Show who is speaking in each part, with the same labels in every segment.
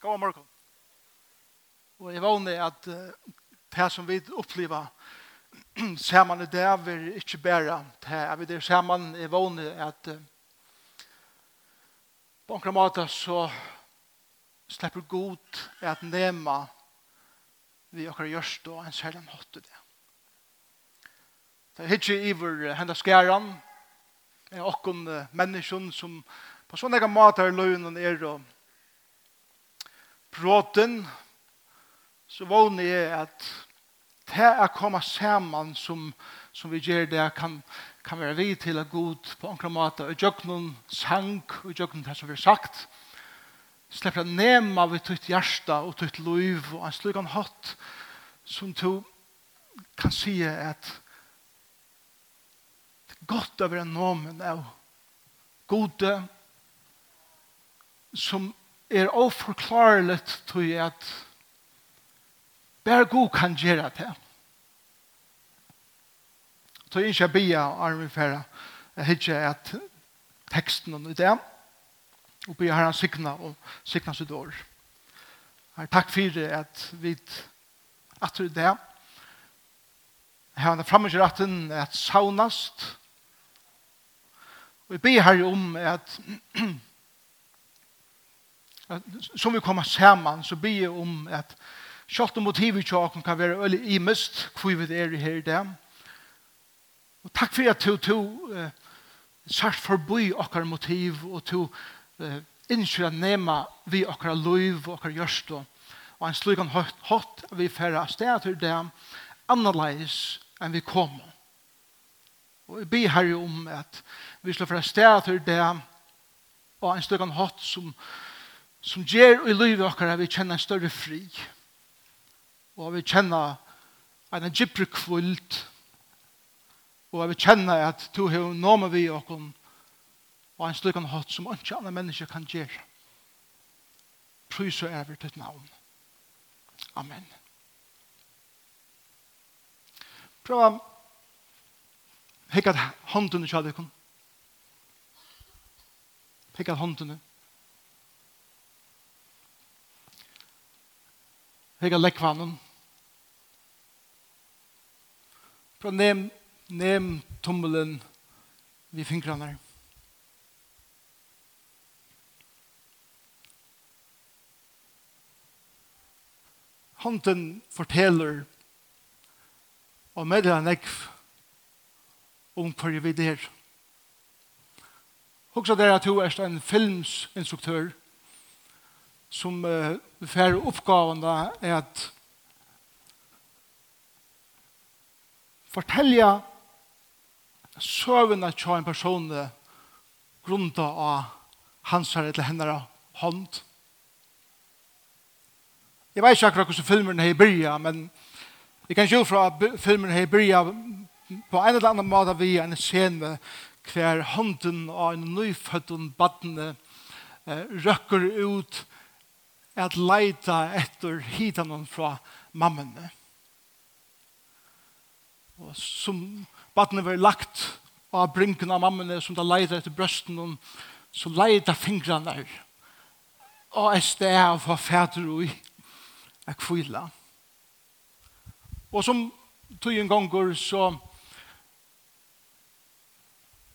Speaker 1: God morgen. Og jeg vågner at det som vi opplever ser man i dag vil ikke bære det er vi ser man i vågner at på en måte så slipper god at nema vi okkar gjørst og en særlig hatt det. Det er ikke iver henda skæran okkon menneskjon som på sånne måter løgnen er og bråten, så vågner jeg at det er kommet sammen som, som vi gjør det kan, kan være vi til at god på enkla måte og gjør noen sang og gjør noen det som vi har sagt slipper å nema ved ditt hjärsta og ditt liv og en slik han hatt som du kan si at det er godt å være nomen av gode som er oforklarelig til at bare god kan gjøre det. Så jeg ikke bia arme færa hitje at teksten og det og bia herren sikna og sikna sitt år. Takk for det at vi at det er Her er fremme til retten at saunast. Og jeg be her om at som vi kommer sammen, så blir jeg om at selv og motivet til åkken kan være øyelig imest, hvor vi er her i dag. Og takk for at du tog uh, sært forbi åkker motiv, og tog uh, innskyld at nema vi åkker liv og åkker gjørst, og en slik han hatt vi færre sted til dem, annerledes enn vi kom. Og jeg ber her om at vi slår fra sted til dem, og en slik han hatt som uh, som gjør i livet okkar at vi kjenner en større fri. Og at vi kjenner en gypre kvult. Og at vi kjenner at du har nåme vi okkar og en slik hatt som ikke andre mennesker kan gjøre. Prøys og æver til navn. Amen. Prøv Hekkat hånden til kjallekon Hekkat hånden i Hega lekvanen. Prøv nem, nem tummelen vi fingrarna her. Hånden forteller og meddeler nekv om hva vi der. Hoksa der at du er en filmsinstruktør som uh, fer oppgaven da, er at fortelle søvende til en person grunnet av hans eller hennes hånd. Jeg vet ikke akkurat hvordan filmen har begynt, men jeg kan ikke fra filmen har begynt på en eller annen måte vi en scene hver hånden av en nyfødden badne eh, røkker ut at leita etter hitanen fra mammene. Og som badene var lagt av brinken av mammene som da leita etter brøsten så leita fingrene der og et sted av hva fæter og i er kvila. Og som tog en gang går så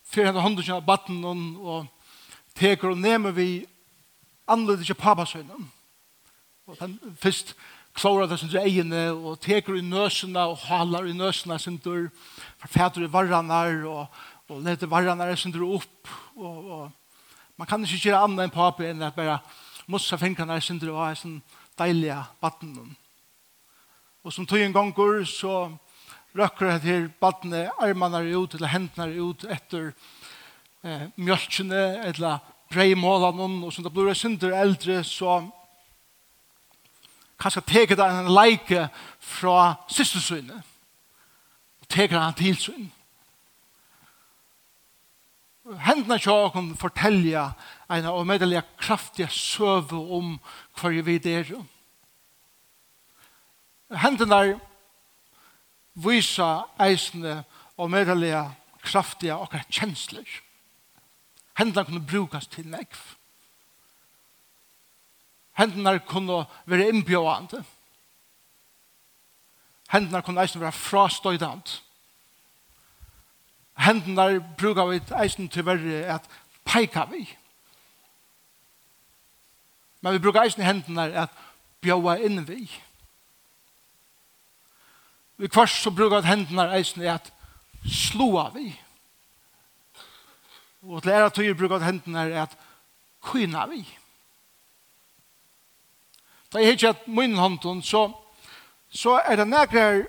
Speaker 1: fyrir henne hånden av batten og teker og nemer vi anledes ikke papasøynen. Og han først klarer det sindre egene, og teker i nøsene, og haler i nøsene sindre, forfæter i varrene, og, og leter varrene varranar sindre opp. Og, og, man kan ikke gjøre annet enn papi enn at bare mossa fingrene sindre og ha sånn deilige batten. Og som tog en gang går, så røkker jeg til badne armene ut, eller hendene ut etter eh, mjølkene, eller breimålene, og som det blir synder eldre, så kanskje teker det en leike fra systersynene, og teker han til synen. Hendene kunne fortelle en av meddelige kraftige søve om hva vi er. Hendene viser eisene og meddelige kraftige og kjensler. Hendene kunne brukes til nekv. Hendene kunne være innbjørende. Hendene kunne eisen være frastøydende. Hendene bruker vi eisen til verre at peika vi. Men vi bruker eisen hendene at bjøve inn vi. Vi kvart så bruker vi hendene eisen at slå vi. Og til ære tøyer bruker vi hendene at kyna vi. Vi Da jeg hittet min hånden, så, så er det nærkere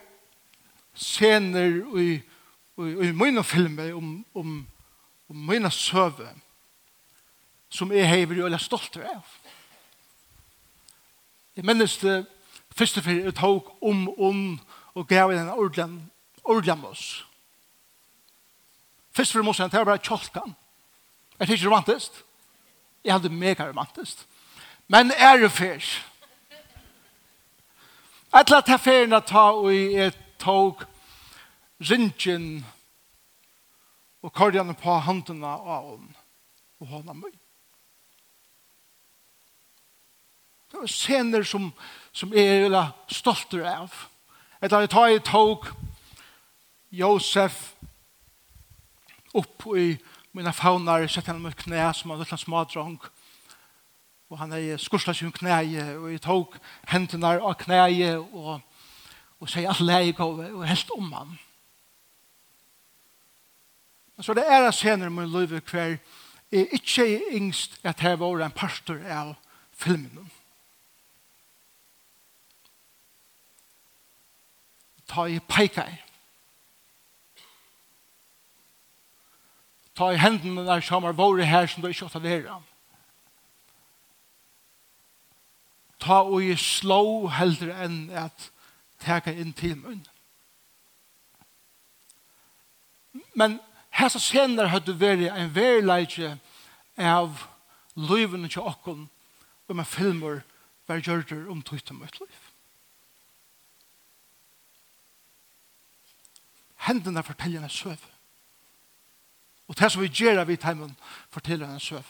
Speaker 1: scener i, i, i mine filmer om, om, om mine søve som jeg hever og er stolt av. Jeg minnes det første for jeg tok om om og gav en ordentlig ordentlig oss. Først for måsen, det var bare kjolkan. Er det ikke romantisk? Jeg hadde mega romantisk. Men er det først? Alla ta ferna ta og et tog rintjen og kordjane på handene av hon og hånda møy. Det var scener som, som jeg er stolt av. Etter at jeg tar i tog Josef opp i mina faunar, sette henne med knæ som var en smadrong. smadrang og han er skursla sin knæje, og jeg tok hendene av knæje, og, og sier alt leie gove, og helt om han. Men så det er jeg senere i min hver er ikke yngst at jeg var en pastor av filmen. Ta i peikei. Ta i hendene der som har vært her som du ikke har vera. Ta ta og jeg slå heldur enn at teka inn til munn. Men hessa senere hadde vært en verleidje av løyvene til okken og med filmer var det om tøyte møtt liv. Hendene forteller en søv. Og det som vi gjør av i timen forteller en søv.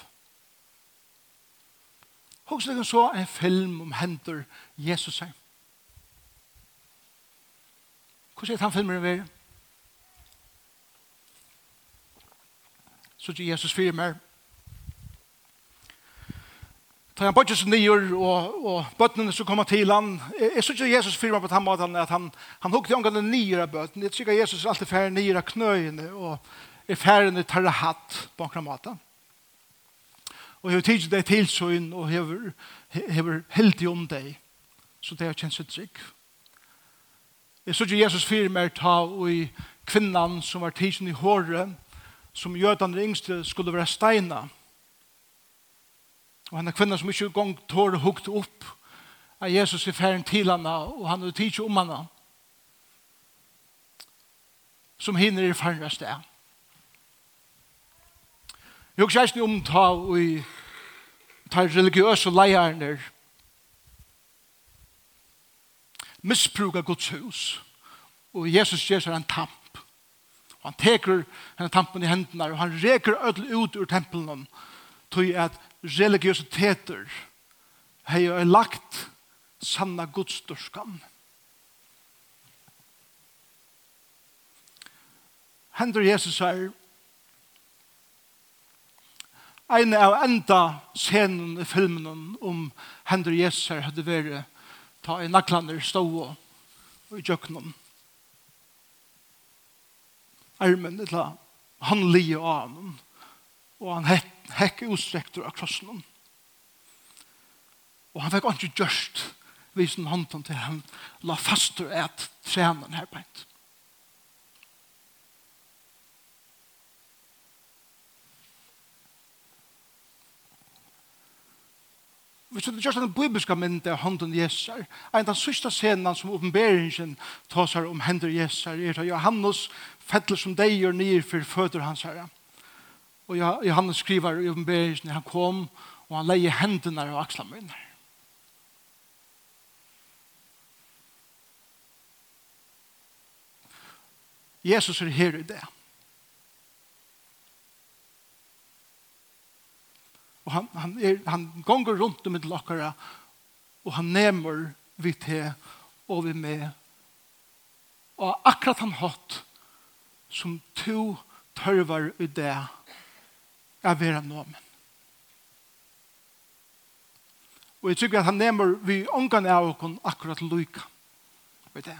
Speaker 1: Hoks det så en film om henter Jesus her. Hvordan er det han filmer det ved? Så ikke Jesus fyrer mer. Ta han bodges nyer, og, og bøttene som kommer til han. Jeg synes ikke Jesus fyrer meg på den måten at han, han hukte omgående nyer av bøtten. Jeg synes ikke Jesus er alltid færre nyer av knøyene, og er færre nyer tarrahatt på en måten. Ja og hever tidsi deg til søyn og hever, hever heldig om deg. Så det har kjent seg trygg. Jeg sier Jesus fyrir mer ta og i kvinnan som var tidsen i håret, som jødene yngste skulle være steina. Og henne kvinnan som ikke gong tåre hukt opp av Jesus i færen til henne, og han er tidsi om henne. Som hinner i færen sted. Jeg husker ikke om ta og i ta religiøse leierne misbruka Guds hus og Jesus gjør seg en tamp. Og han teker henne tampen i hendene og han reker ødel ut ur tempelen til at religiøsiteter har lagt sanna Guds dørskan Hender Jesus her en av enda scenen i filmen om Henry her hadde vært ta i naklander stå og i jøkkenen. Armen til han lie av ham og han hekk, hekk utstrekter av krossen. Og han fikk ikke gjørst visen hånden til han la fast og et trenen her på hent. Hvis du gjør en bibelska mynd av hånden Jesar. En av sørste scenen som oppenberingen tar om hender Jesar er at Johannes fettler som deg gjør nir for føtter hans her. Og Johannes skriver i oppenberingen han kom og han leier hendene og aksla mine. Jesus er her i det. Og han, han, er, han gonger rundt om et lakkere, og han nemer vi til og vi med. Og akkurat han hatt som to tørver i det er vera nomen. Og jeg tykker at han nemer vi ångan av okon akkurat loika i det.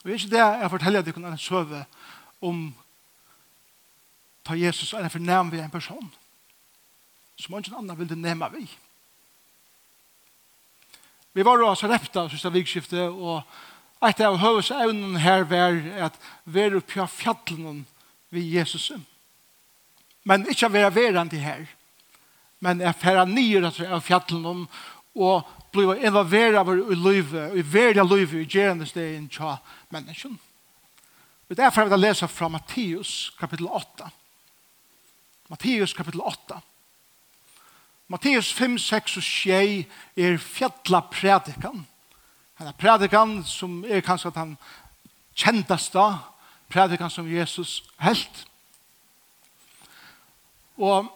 Speaker 1: Og jeg er ikke det jeg forteller deg en søve om ta Jesus er en fornærm vi en person som ingen annen vil det nema vi. Vi var også repta siste vikskiftet, og et av høvesevnen her var at vi er oppe av fjallen vi Jesus. Men ikke være verand her, men er færre nye av fjallen og bli involveret i livet, i verden av livet, i gjerende steg enn tja menneskene. Og derfor vil jeg lese fra Matteus kapittel 8. Matteus kapittel 8. Matteus 5, 6 og 6 er fjalla predikan. Han er predikan som er kanskje den kjenteste predikan som Jesus helt. Og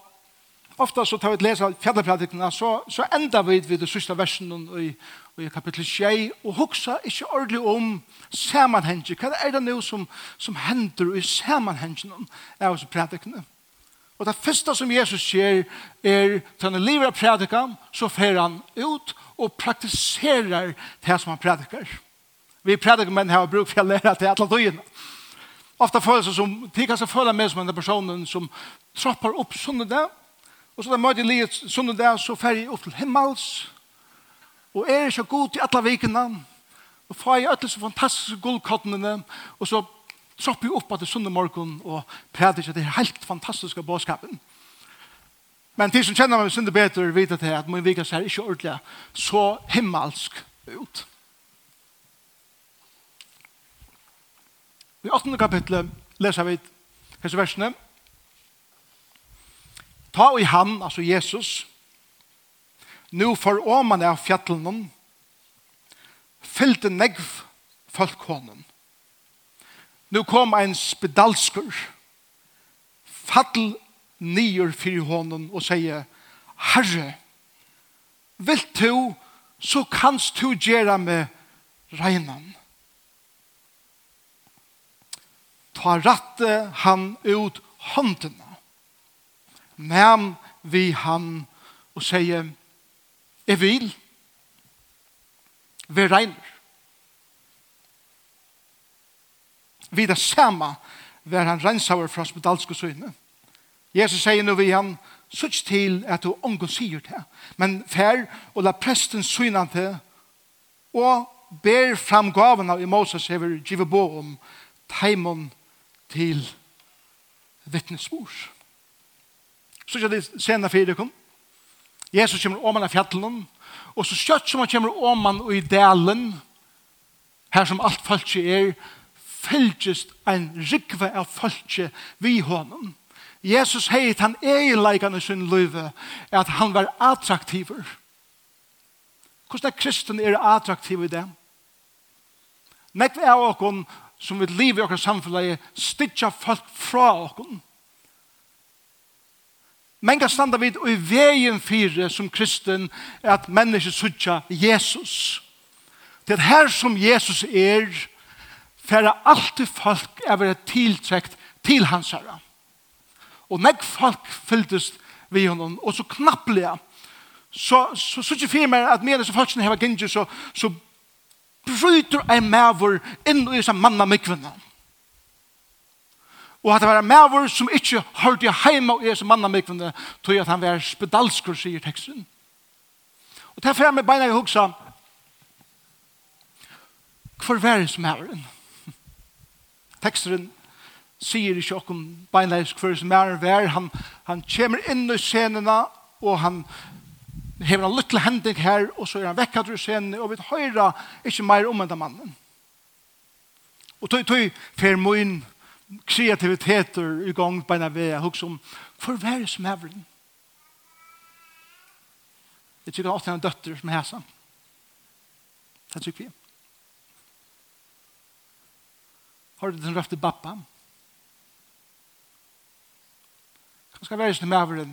Speaker 1: ofta så tar vi et lese av fjalla så, så enda vi vid det sørste versen i, og i kapittel 6, og hugsa ikkje ordentlig om samanhengen. Hva er det nå som, som hender i samanhengen av oss predikene? Og det første som Jesus sier er, til han lever av prædikan, så fer han ut og praktiserer det som han predikar. Vi predikar menn har bruk for å lære til alle døgnet. Ofta føles det som, de kan seg føle med som en person som troppar opp sunnet der, og så da møter jeg livet sunnet der, så fer jeg opp til himmels, og er ikke god til alle vikene, og får jeg alle så fantastiske guldkottene, og så tropper jeg opp at det sunne morgen, og prater ikke det helt fantastiske bådskapen. Men de som kjenner meg synde bedre, vet at, at min vika ser ikke ordentlig så himmelsk ut. I 8. kapitlet leser vi hese versene. Ta i han, altså Jesus, nu for åman av fjallen fyllte negv folkhånden. Nu kom ein spedalskur fall nyer fyr hånden og sier Herre, vil du så kanst du gjøre med regnen. Ta ratte han ut håndene. Men vi han og sier Jeg vil være regner. Vi det samme var han renser fra spedalske søgne. Jesus sier nå vi han, sutt til at du omgå sier det. Men fær og la presten syna til og ber fram gavene i Moses hever givet bo om teimon til vittnesbord. Så ikke det senere fyrir kom. Jesus kommer åman av fjallen, og så kjøtt som han kommer om og i delen, her som alt folk er, fylgist ein rikve av folk vi hånden. Jesus heit han eileikane sin løyve, at han var attraktiver. Hvordan er kristen er attraktiv i det? Nekve er åkken som vil liv i åkken samfunnet, stitja folk fra åkken. Men kan standa vid i veien fire som kristen er at mennesker sutja Jesus. Det er her som Jesus er, færre alltid folk er vært tiltrekt til hans herre. Og nek folk fylltes vi honom, og så knapplega, så, så, så ikke fyrir meg at medan og folkene heva gynge, så, så bryter ein mævur inn i disse manna. Mm Og at det var en maver som ikke hørte hjemme og er som mann av mikvende, tog at han var spedalskur, sier teksten. Og det er fremme beina jeg hoksa, hvor var det som er Teksten sier ikke okkom beina jeg hvor som er var, han, han kommer inn i scenene, og han hever en lykkelig hending her, og så er han vekk ur scenen, og vi høyra ikke mer om enda mannen. Og tog, tog, fer moin, kreativiteter i gang på en vei, og som, for hva er som er Jeg tykker ofte en døtter som hæsa. Det tykker vi. Har du den røfte bappa? Hva skal være som er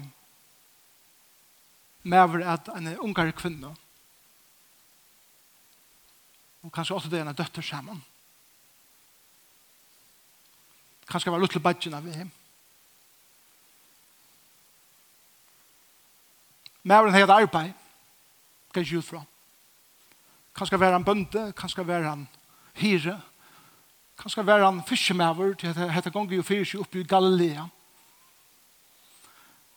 Speaker 1: Mæver at en ungare kvinne og kanskje også det er en døtter sammen kanskje var til badgen av hjem. Mæren hei et arbeid, kan ikke utfra. Kanskje var han bønde, kanskje var han hyre, kanskje var han fiskemæver, til hette gonger jo fyrir seg oppe i Galilea.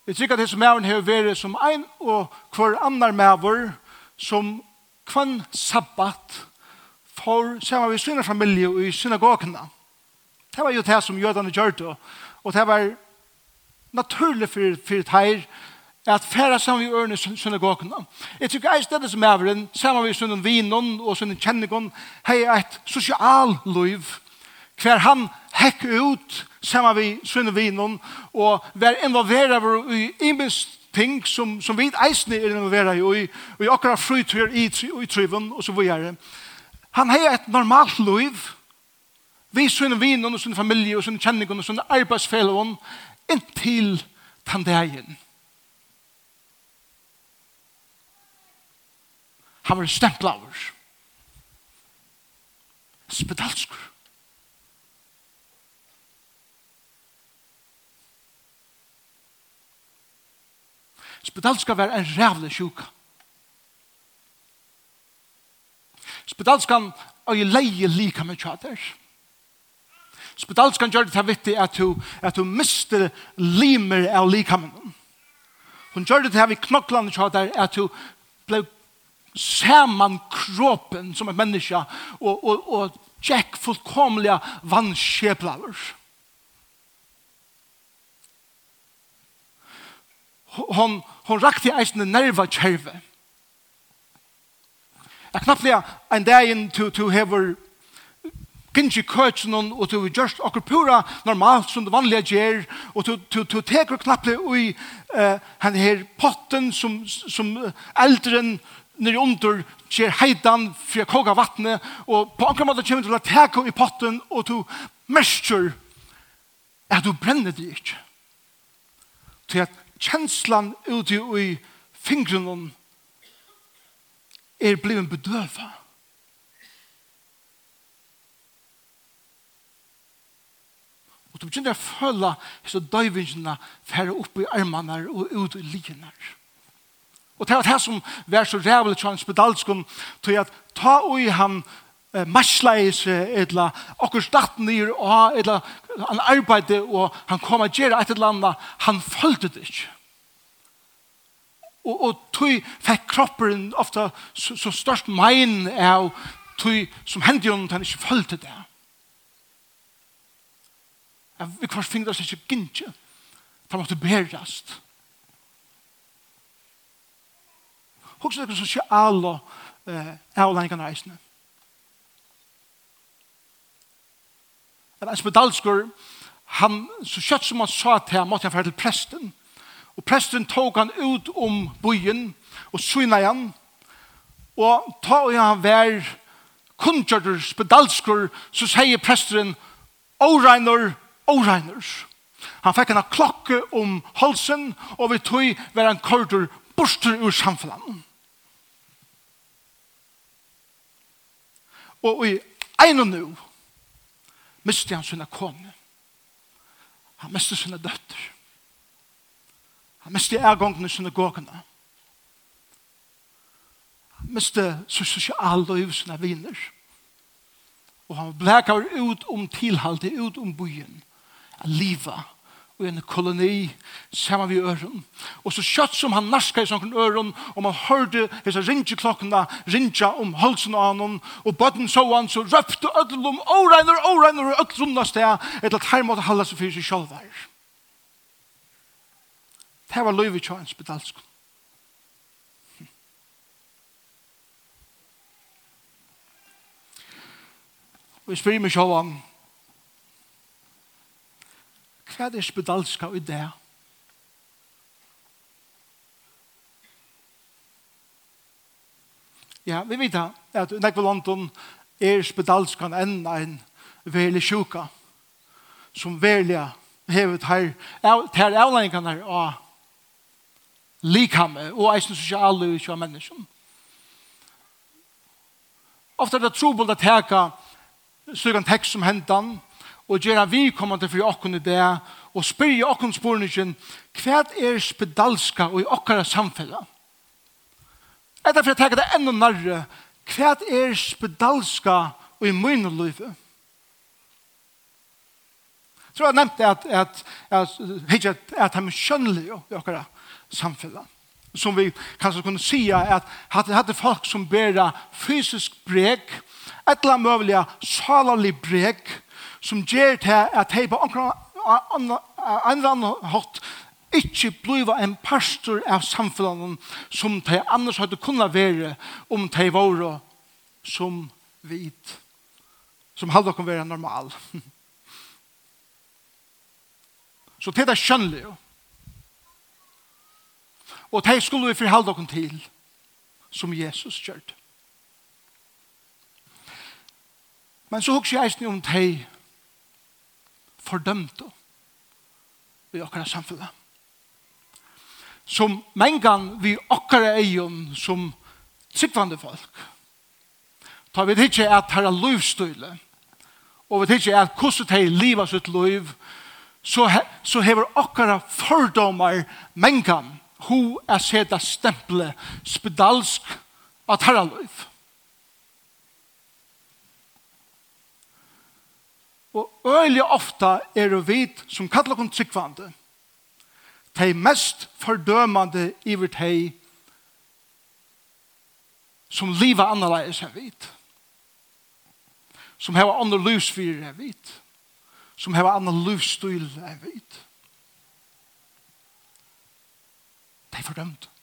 Speaker 1: Jeg tykker at disse mæren har vært som ein og hver annar mæver, som kvann sabbat, for sammen med sine familie og i synagogene. Det var jo det som jødene gjør det. Og det var naturlig for, for det her at færa saman vi ørne synagogene. Jeg tykker jeg stedet som æveren, sammen vi sunnen vinen og sunnen kjennigon, hei et sosial liv, hver han hekk ut sammen vi sunnen vinen og vær involveret i imenst ting som, som vi eisne er involveret i, og i akkurat frytur i, i, i triven, og så videre. Han hei et normalt liv, vi sønne vinen og sønne familie og sønne kjenningen og sønne arbeidsfellene inntil tandeien. Han var stemplaver. Spedalskur. Spedalska var en rævlig sjuka. Spedalskan og i leie lika med tjater. Spedalskan Spedalskan gjøre det til vittig at du, at du mister limer av likhammen. Hun gjør det til vi knoklande tjater at du ble saman kroppen som et menneske og, og, og tjekk fullkomlige vannskjeplaver. Hon, hon rakte eisne nerva kjerve. Jeg knappt en dag inn til, til hever gynnsi køtsen og du gjørst okkur pura normalt som det vanlige gjer og du, du, du teker knapple ui uh, han her potten som, som eldren nere under gjer heidan for å koga vattnet og på anker måte kommer du til å teke i potten og du mestur at du brenner det ikke til at kjenslan ute i fingrene er blevet bedøvet du begynner å føle så døyvingene færre opp i armene og ut i ligene. Og det var det som var så rævlig til hans pedalskon, til at ta ui han eh, marsleis, etla, okkur statt nyr, og etla, han arbeidde, og han kom og gjerra et eller annet, han følte det ikke. Og, og tog fikk kroppen ofta så, så størst mein av tog som hendte jo, han ikke følte det. Jeg vil kvart finner oss ikke gynnskje. Det måtte berast. Hoks det er det sosiale eh, avlengene reisene. Men en spedalskur, han, så kjøtt som han sa til han, måtte han fære til presten. Og presten tog han ut om byen, og syna igjen. Og ta og han vær kunngjørter spedalskur, så sier presten, «Åreiner, åreiner. Han fikk en klokke om halsen, og vi tog var en kordur borster ur samfunnet. Og i en og nu miste han sinne kone. Han miste sinne døtter. Han miste ergångene sina gåkene. Han miste sin sosiale og sina viner. Og han blekar ut om tilhalte, ut om byen liva og en koloni saman vi øren. Og så kjøtt som han narska i sånne øren, og man hørte hese ringeklokkene rinja om halsen av han, og bøtten så han, så røpte ødlom, åregner, åregner, og ødlom da sted, etter at her måtte halde seg for seg selv her. Det var løyve kjøren spedalsk. Og jeg spyr meg selv om, Hva er det spedalska i det? Ja, vi vet at Nekve London er spedalskan enn en veldig sjuka som veldig hevet her her avleggingene her av likhamme og eisen sosiale i kjøy mennesken. Ofte er det trobult at teka en tekst som hentan, og gjøre vi kommer til for åkken i det, og spyrje åkken spørningen, hva er spedalska og i åkkara samfunnet? Etter for jeg tenker det enda nærre, hva er spedalska og i mine livet? Jeg tror jeg nevnte at, at, at, at, at, at han er kjønnelig i åkkara samfunnet som vi kanskje kunne si at hadde, hadde folk som bæra fysisk brek, et eller annet mulig salalig brek, som gjør til at de på en eller annen hatt ikke blir en pastor av samfunnet som de annars hadde kunnet være om de var som vit som hadde kunnet være normal. Så det er skjønnelig jo. Og det skulle vi forholde dere til som Jesus gjør det. Men så husker jeg ikke om det fordømte i akkurat samfunnet. Som mengan vi akkurat eion som tryggvande folk. Ta vi ikke at her er livsstøyle, og vi ikke at hvordan de livet sitt liv, så, he, så hever akkurat fordomar mengan ho er seta stemple spedalsk at er liv. Og øyelig ofta er det vi som kallar kun tryggvande. De mest fordømande iver de som livet annerledes er vi. Som har andre livsfyrer er vi. Som har andre livsstil er vi. De er fordømte.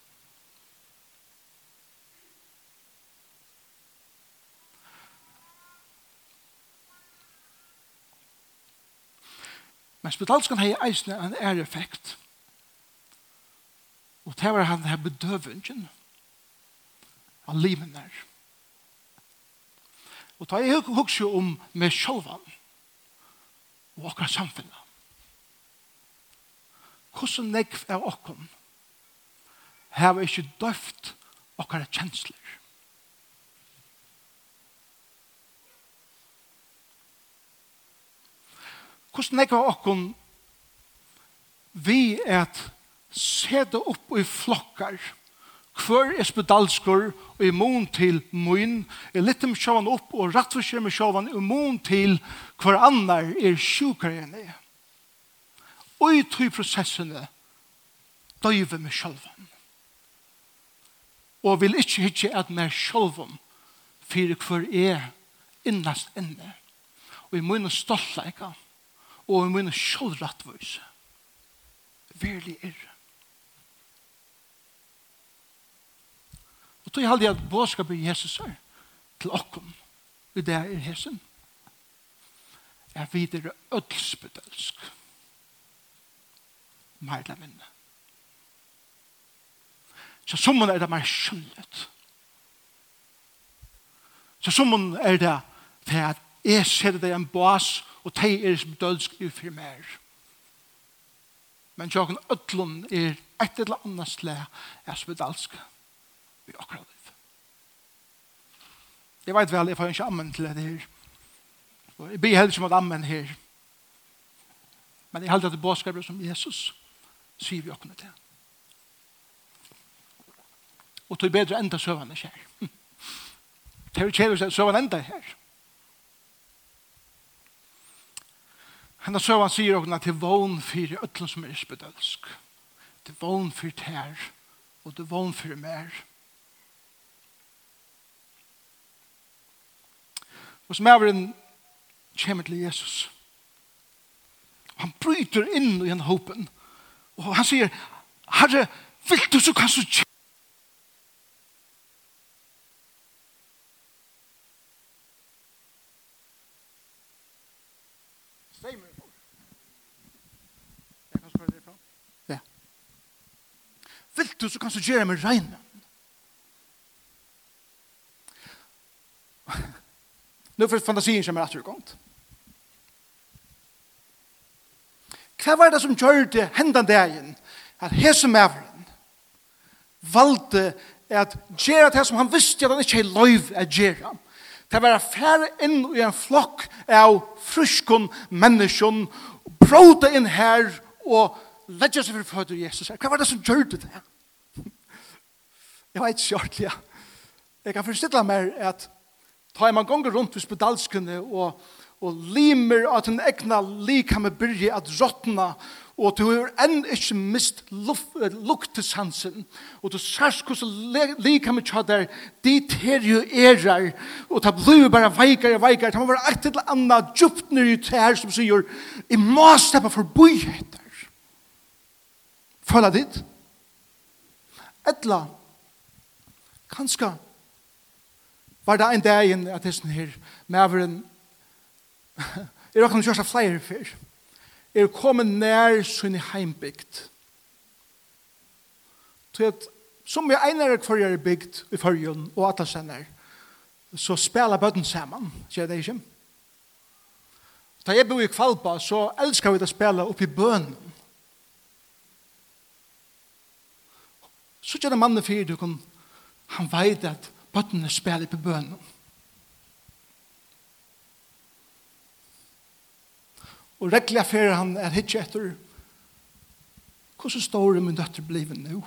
Speaker 1: Men spitalskan hei eisne en er effekt. Og det var han her bedøvingen av livet der. Og da jeg huks om meg sjølvan og akkurat samfunnet. Hvordan nekv er okkom her var ikke døft akkurat kjensler. hvordan jeg var åkken vi at sette opp i flokkar? Hver er spedalskor og imon til mun er litt om sjåvan opp og rett for seg med sjåvan imon til hver annar er sjukar enn jeg og i tog prosessene døyve med sjåvan og vil ikke hitje at med sjåvan fyrir hver er innast inne og i munne stoltleika og og i min sjålrattvøys. Verlig er. Og tog halde jeg at båskapet i Jesus er til okkom. i det er hesen. er videre ødelsbedølsk. Mer eller mindre. Så summen er det mer skjønnet. Så summen er det til at jeg ser det en bås og de er som dølsk i for mer. Men tjokken ødlun er et eller annet slag er som dalsk i akkurat liv. Jeg vet vel, jeg får ikke ammen til det her. Og jeg blir heller som at ammen her. Men jeg heldig at det bådskapet som Jesus sier vi akkurat til. Og tog bedre enda søvende skjer. Det er jo kjære søvende enda her. Henne søvan sier okkur at det er vogn fyrir öllum som er spedalsk. Det er vogn fyrir tær, og det er vogn fyrir mer. Og som er kommer til Jesus. Han bryter inn i en hopen. Og han sier, Herre, vil du så kanskje du, så kan du gjøre meg regn. Nå for fantasien kommer etter godt. Hva var det som gjør det hendan dagen at hese maveren valgte at gjøre det som han visste at han ikke er lov at gjøre. Det var færre inn i en flokk av fruskon menneskjon, bråte inn her og ledja seg for føtter Jesus. Hva var det som gjør det det? Jeg vet ikke ordentlig, ja. Jeg kan forstille meg at ta man gonger rundt hos pedalskene og, og limer at en egna likame byrje at råtna og du har enn ikke mist luktesansen og du særs hvordan likame med der dit her jo erar og ta blir bare veikar og veikar ta må være et eller annet djupt nere i tær som sier i må steppa forbi heter føla dit etla Kanska var det en dag inn at sånn her maveren er okkur kjørsta flere fyr. Er kommet nær sin heimbygd. Til at som vi einare kvar er bygd i fyrjun og at atlasenner så spela bøtten saman sier det ikke Da jeg bor i Kvalpa, så elskar vi det å spille oppe bønnen. Så gjør det mannen fyrir du kan Han veit at bøttene spiller på bønnen. Og rekkelig fer han er hitt etter hvordan står det min døtter blivet nå?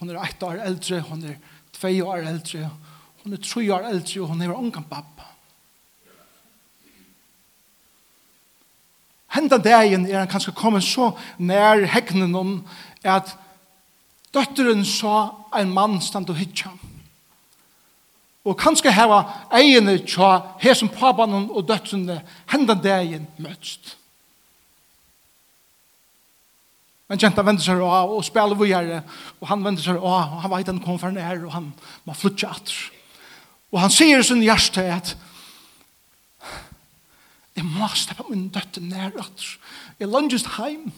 Speaker 1: Hun er ett år eldre, hun er tve år eldre, hun er tre år eldre, og hun er ungan pappa. Hentan dagen er han kanskje kommet så nær hegnen om at Døtteren så en mann stand og hitja. Og kanskje heva egene tja her som pabanen og døttrene hendan dagen møtst. Men kjenta vender seg av og spiller vujere, og han vender seg av, og han vet han kom for nær, og han må flytja atter. Og han sier i sin hjerte at jeg må steppe min døtter nær atter. Jeg lønnes heim.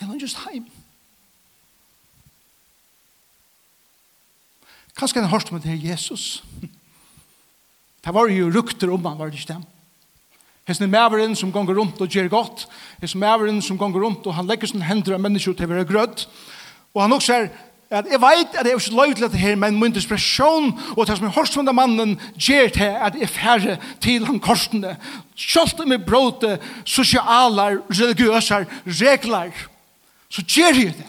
Speaker 1: Eller han just heim. Kanskje han har hørt om det her Jesus. Det var jo rukter om han, var det ikke det? Hesten er maveren som gonger rundt og gjør godt. Hesten er maveren som gonger rundt og han legger sin hender av mennesker til å være grødd. Og han også er at jeg vet at jeg er ikke løy til dette her, men min desperasjon og det som er hørst av mannen gjør til at jeg færre til han korsene. Kjølte med bråte, sosialer, religiøse regler så gjør jeg det.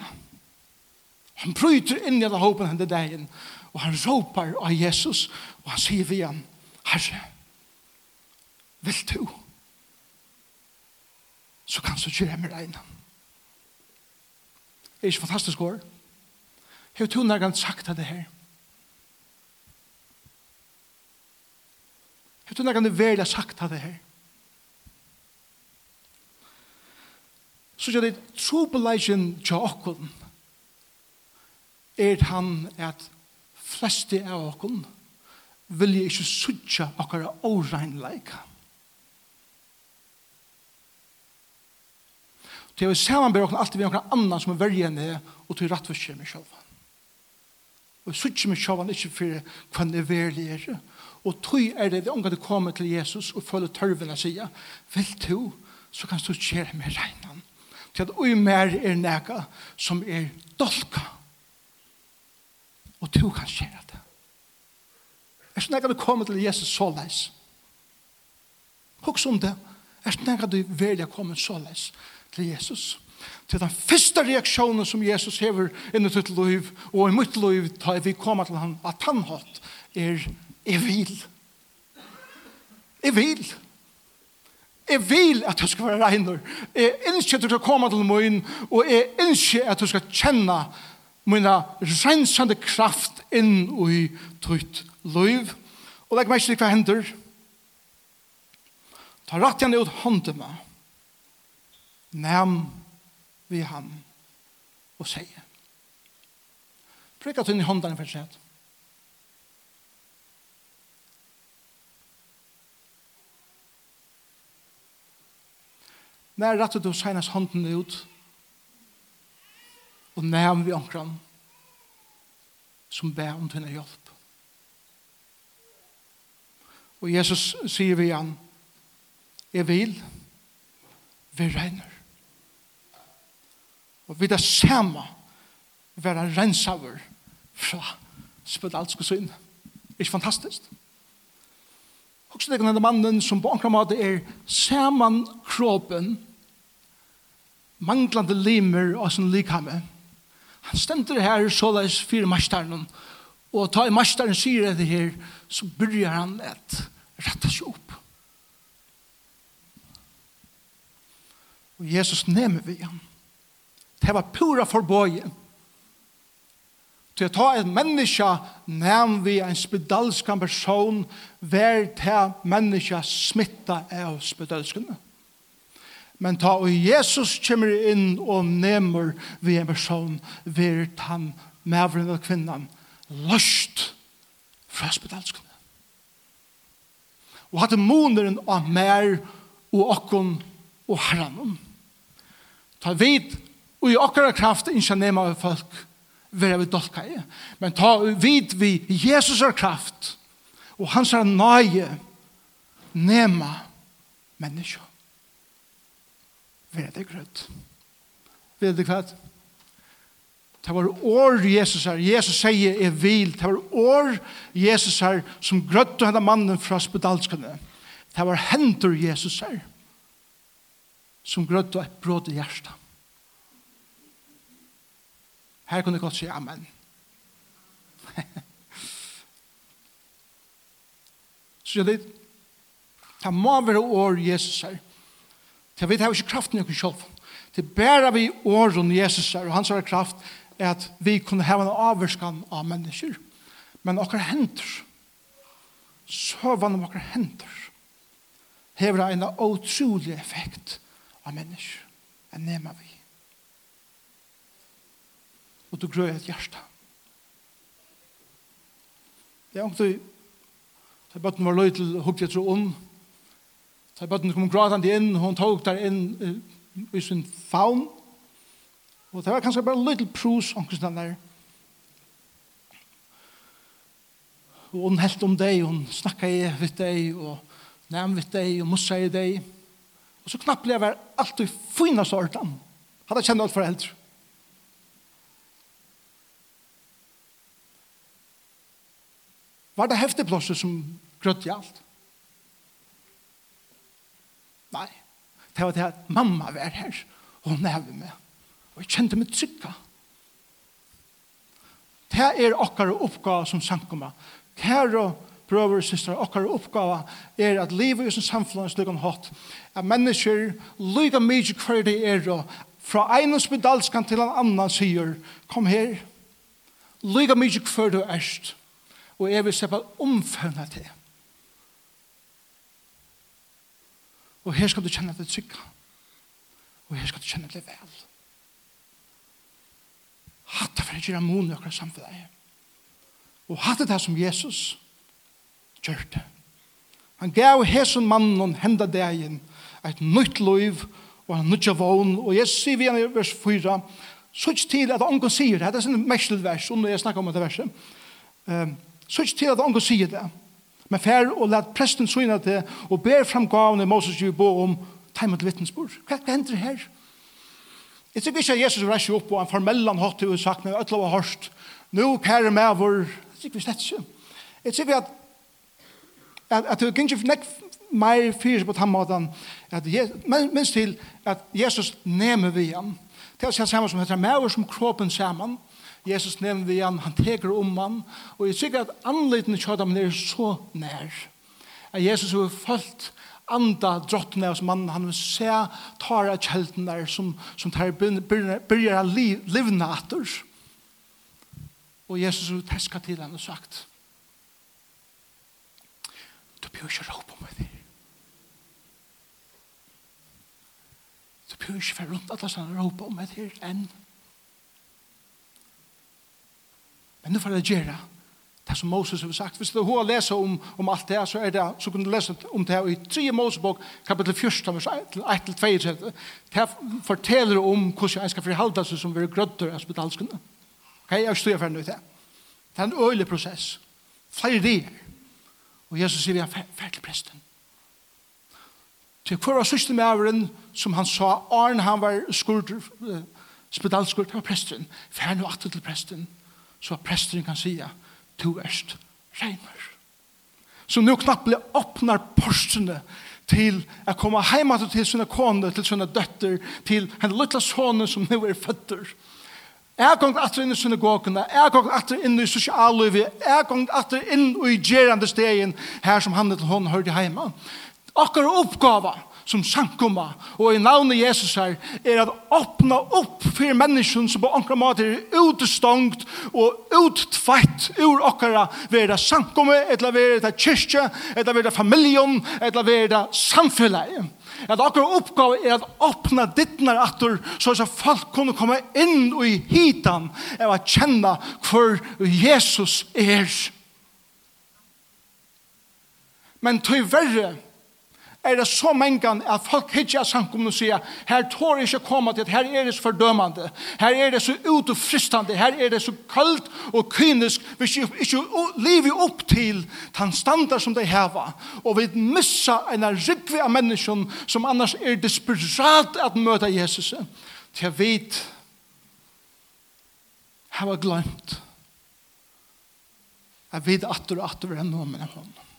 Speaker 1: Han bryter inn i alle håpen henne dagen, og han råpar av Jesus, og han sier vi igjen, Herre, vil du? Så kan du gjøre meg regn. Det er ikke fantastisk år. Jeg har når han sagt det her. Jeg har når han veldig sagt det her. så gjør det trobeleisen til åkken er han at fleste av åkken vil jeg ikke sutja okkara åreinleika. Det er vi samanber okken alltid vi okkara annan som er verje enn det og til rattforskje meg sjálf. Og sutja meg sjálf ikke for hva kvann er verlig er og tog er det det omgang til komme til Jesus og følge tørven å sige, vil du, så kan du kjere med regnan til at ui mer er nega som er dolka. Og du kan skjera det. Er sånn at du kommer til Jesus så leis. Hoks om det. Er sånn at du velja kommer så leis til Jesus. Til den første reaksjonen som Jesus hever inn i ditt liv og i mitt liv da vi kommer til han at han hatt er jeg vil. Jeg vil. Jeg vil. Jeg vil at du skal være regner. Jeg ønsker at du skal komme til min, og jeg ønsker at du skal kjenne mina rensande kraft inn i ditt liv. Og legg meg ikke hva hender. Ta rett igjen ut hånden meg. Næm vi ham og sier. Prøk at hun i hånden for seg. Når rettet du senest hånden ut, og næm vi omkran, som ber om denne hjelp. Og Jesus sier vi igjen, jeg vil, vi regner. Og vi det samme, være rensaver fra spedalske synd. Ikke fantastisk? Fantastisk? Også det er mannen som på enkla måte er saman kroppen, manglande limer og sin likhamme. Han stender her såleis fire masteren, og ta i masteren sier det her, så byrjar han et retta seg opp. Og Jesus nemmer vi han. Det var pura forbøyen Til å ta et menneske nevn vi en spedalskan person vær til menneske smitta av spedalskene. Men ta og Jesus kommer inn og nemmer vi en person vær han mævren og kvinnan løst fra spedalskene. Og hatt moneren av mer og okkon og herranen. Ta vid og i okkara kraft innskja nema av folk vera vi dolka i. Men ta vid vi Jesus er kraft og hans er nøye nema menneska. Vera det grøtt. Vera det kvart. Det var år Jesus her. Jesus sier er vil. Det var år Jesus her som grøtt henne mannen fra spedalskene. Det var hendur Jesus her som grøtt og et bråd i hjertet. Her kunne jeg godt si amen. Så jeg litt, det må være år Jesus her. Det vet jeg ikke kraften i oss selv. Det bærer vi åren Jesus her, og hans er kraft er at vi kunne ha en avvarskan av mennesker. Men okker henter, søvann om okker henter, hever en utrolig effekt av mennesker. Det nema vi og du grøy et hjerte. Det er omtid, da bøtten var løy til hukket etter ond, da bøtten kom gradande inn, hun tok der inn i sin faun, og det var kanskje bare løy til prus, omkring der. Og hun helt om deg, hun snakka i vidt deg, og nevn vidt deg, og mussa i deg, og så knappt lever alt i fina sortan. Hadde jeg kjent alt for eldre. Var det hefteplåser som grøtt i alt? Nei. Det var det at mamma var her, og hun er med. Og jeg kjente meg trykka. Det er okkar oppgave som sankoma. Kære brøver og systrar, okkar oppgave er at livet i sin samfunn er slik om hatt. At mennesker, lyga mykje hver det er, og fra en spedalskan til en annan sier, kom her, lyga mykje hver du erst, og jeg vil se på omføvna til. Og her skal du kjenne deg trygg. Og her skal du kjenne deg vel. Hatt det for å gjøre mån i akkurat samfunnet. Og hatt det som Jesus gjør det. Han gav hesen mannen og hendet deg inn et nytt liv og en nytt vogn. Og Jesus sier vi i vers 4, så til at ongen sier det, det er en mestelvers, og jeg snakker om det verset, Så ikke til at ången sier det. Men fær og let presten syne det, og ber fram gavene Moses gjør bo om time teimet vittnesbord. Hva, hva hender her? Jeg tykker ikke at Jesus reiser opp på en formellan hatt og sagt, men ødla var hørst, nå kære med vår, jeg tykker vi slett ikke. Jeg tykker at, at, at det gikk ikke mer fyrer på den måten, at minst til at Jesus nemer vi han Det er å si sammen som heter, med som kroppen sammen, Jesus nevner vi han, han teker om han, og jeg sikker at anledningen til dem er så nær. At Jesus har følt anda drottene av mannen, han vil se tara kjelten der som, som tar byrjar av liv, livna atter. Og Jesus har teska til han og sagt, du bør ikke råpe med deg. Du bør ikke være rundt at han råpe med deg enn. Men nu får jeg gjøre det som Moses har sagt. Hvis du har lest om, om alt det, så, er det, så kan du lese om det i 3 Mosebok, kapittel 1, vers 1-2. Det forteller om hvordan jeg skal forholde seg som vi er grødder av spedalskene. Ok, jeg står for noe til. Det er en øyelig prosess. Flere dier. Og Jesus sier vi er ferdig presten. Til hver av siste med som han sa, Arne han var skurder, spedalskurder, han var presten. Ferdig og atter til presten så at presteren kan sige, du erst regner. Så nå knapt blir åpner postene til å komme hjemme til sine kone, til sine døtter, til henne lille sånne som nå er føtter. Jeg gong atter inn i synagogene, jeg gong atter inn i sosiallivet, jeg gong atter inn i gjerande stegen her som han til hånden hørte hjemme. Akkur oppgave som sankumma og i navnet Jesus her er at åpna opp for mennesken som på ankra måte er utstångt og uttfatt ur okkara. Vera sankumma etla vera det kyrkje etla vera familjon etla vera samfunnet. At okkara oppgave er at åpna dittnar atur så at folk kunne komme inn i hitan og kjenna hvor Jesus er. Men tøy verre er det så mengan at folk hittar av samkommun og sier her tår ikke komme til, her er det så fordømende, her er det så ut og fristande, her er det så kaldt og kynisk, vi ikke lever opp til den standard som de har, og vi missa en rikve av mennesken som annars er desperat at møte Jesus. Til jeg vet hava glemt jeg vet at du at du er noe med hånden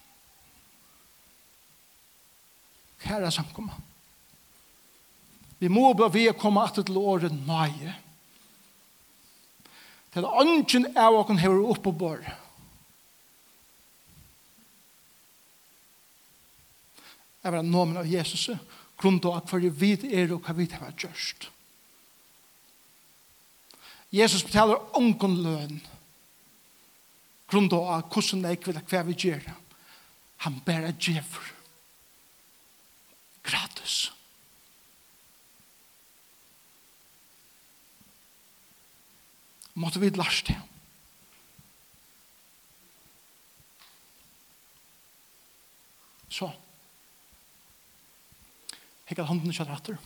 Speaker 1: Kæra samkomma. Vi må bare vi å komme at til året nøye. Til ånden av åken her oppe på bør. Jeg var nomen av Jesus, grunn til at for vi er og hva vi har gjørst. Jesus betaler ånden løn. Grunn til at hvordan jeg vil hva vi gjør. Han bærer djever gratis. Måtte vi lars det. Så. Jeg kan hånden kjøtt etter.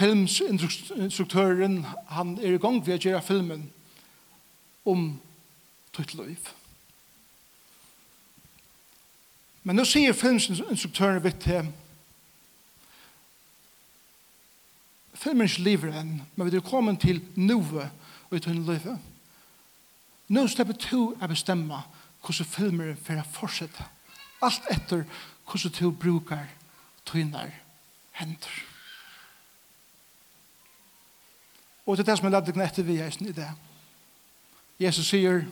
Speaker 1: Filmsinstruktøren, han er i gang ved å gjøre filmen om ditt liv. Men nå sier filminstruktøren vidt til filmens liv enn, men vi er kommet til noe og i tunne livet. Nå slipper to å bestemme hvordan filmer for å fortsette. Alt etter hvordan to bruker tøyner hender. Og det er det som er ladet etter vi er i det. Jesus sier,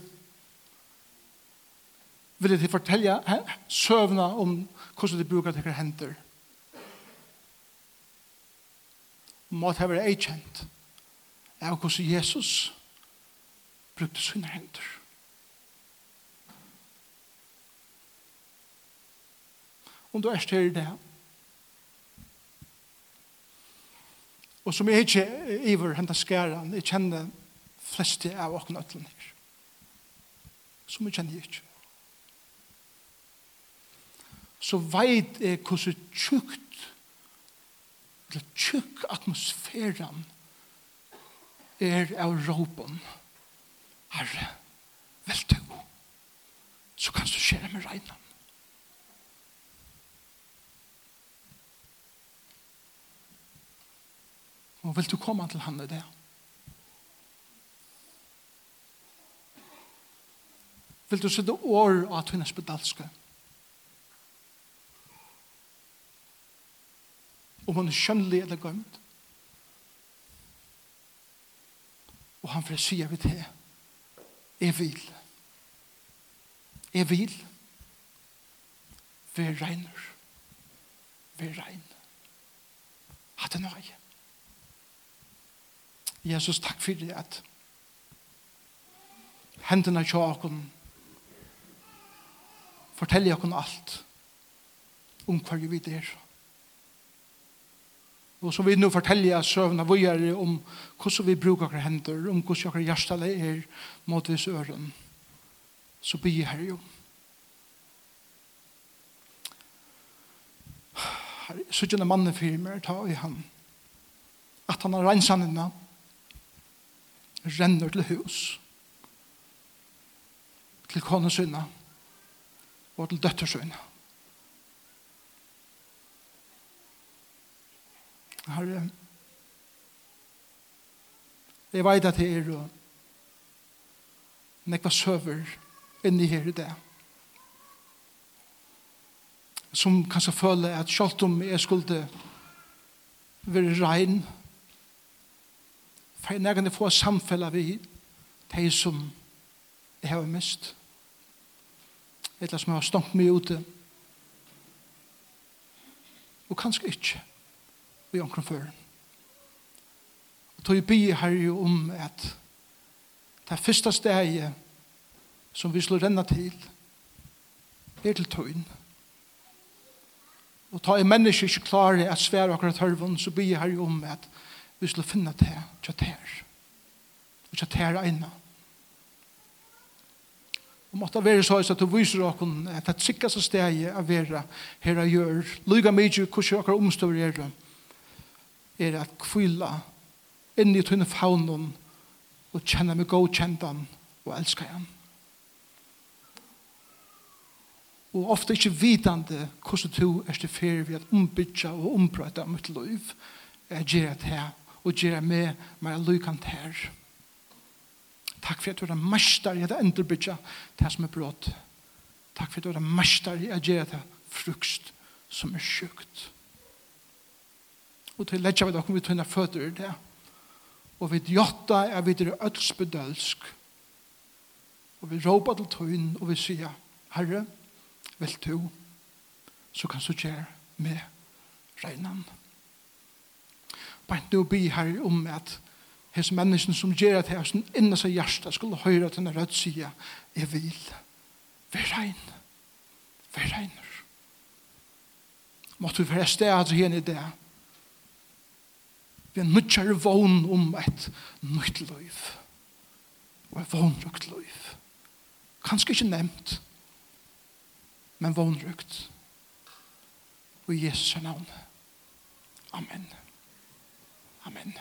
Speaker 1: vil de fortelle søvna om hvordan de bruker deres hender. Måt her ei kjent av hvordan Jesus brukte sine hender. Om du er til i det og som jeg ikke iver henta skæren, jeg kjenner fleste av åkne øtlene. Som jeg kjenner ikke så veit jeg hvordan tjukt, eller tjukk atmosfæren er av råpen. Herre, vel du, så kan du skjere med regnen. Og vil du komme til han i det? Vil du sitte år av tunnes bedalske? Ja. om hun er skjønnelig eller gømt. Og han får si av det. Jeg vil. Jeg vil. Vi regner. Vi regner. Hatt det nøye. Jesus, takk for det at hendene til åkken forteller åkken alt om hva vi er. Og så vil vi nå nu søvnene vi vågjere om hvordan vi bruker våre hender, om hvordan våre hjertelig er mot vis øren. Så blir jeg her jo. Så ikke mannen fyrir meg ta i han. At han har rensannene renner til hus. Til kone konesynene og til døttersynene. Herre, jeg vet at det er og nekva søver inni her i det. Som kanskje føler at selv om jeg skulle være rein, for jeg kan få samfellet vi de som jeg har mist. Eller som jeg har stått meg ute. Og kanskje ikke i omkring før. Og tog bi jo om at det første steget som vi slår renna til er til tøyen. Og ta i menneske ikke klare at svære akkurat hørven, så bi jo om at vi slår finne til kjatær. Og kjatær egnet. Og måtte være så at du viser dere at det sikkert steg er å være her og gjør. Lyga mye hvordan dere omstår er det er at kvila inn i tunne faunen og kjenne meg godkjentan og elska han. Og ofte ikke vitande hvordan du er til ferie ved å ombytja og ombrøyta mitt liv er gjerra til og gjerra med meg lykant her. Takk for at du er mestar i at enderbytja det som er brått. Takk for at du er mestar i at gjerra til frukst som er sjukt og til letja vi dere vi tunne føtter i det. Og vi djotta er vi dere ødsbedølsk. Og vi råpa til tøyn, og vi sier, Herre, vil du, så kan du gjøre med regnan. Bare du be her om at hese mennesken som gjør at hese inne seg hjertet skulle høre til denne rødt sida, jeg vil, vær regn, vær regner. Måtte vi være stedet her i det, vi er nødgjere vogn om et nødt liv. Og et vognrøkt liv. Kanskje ikke nevnt, men vognrøkt. Og i Jesu navn. Amen. Amen.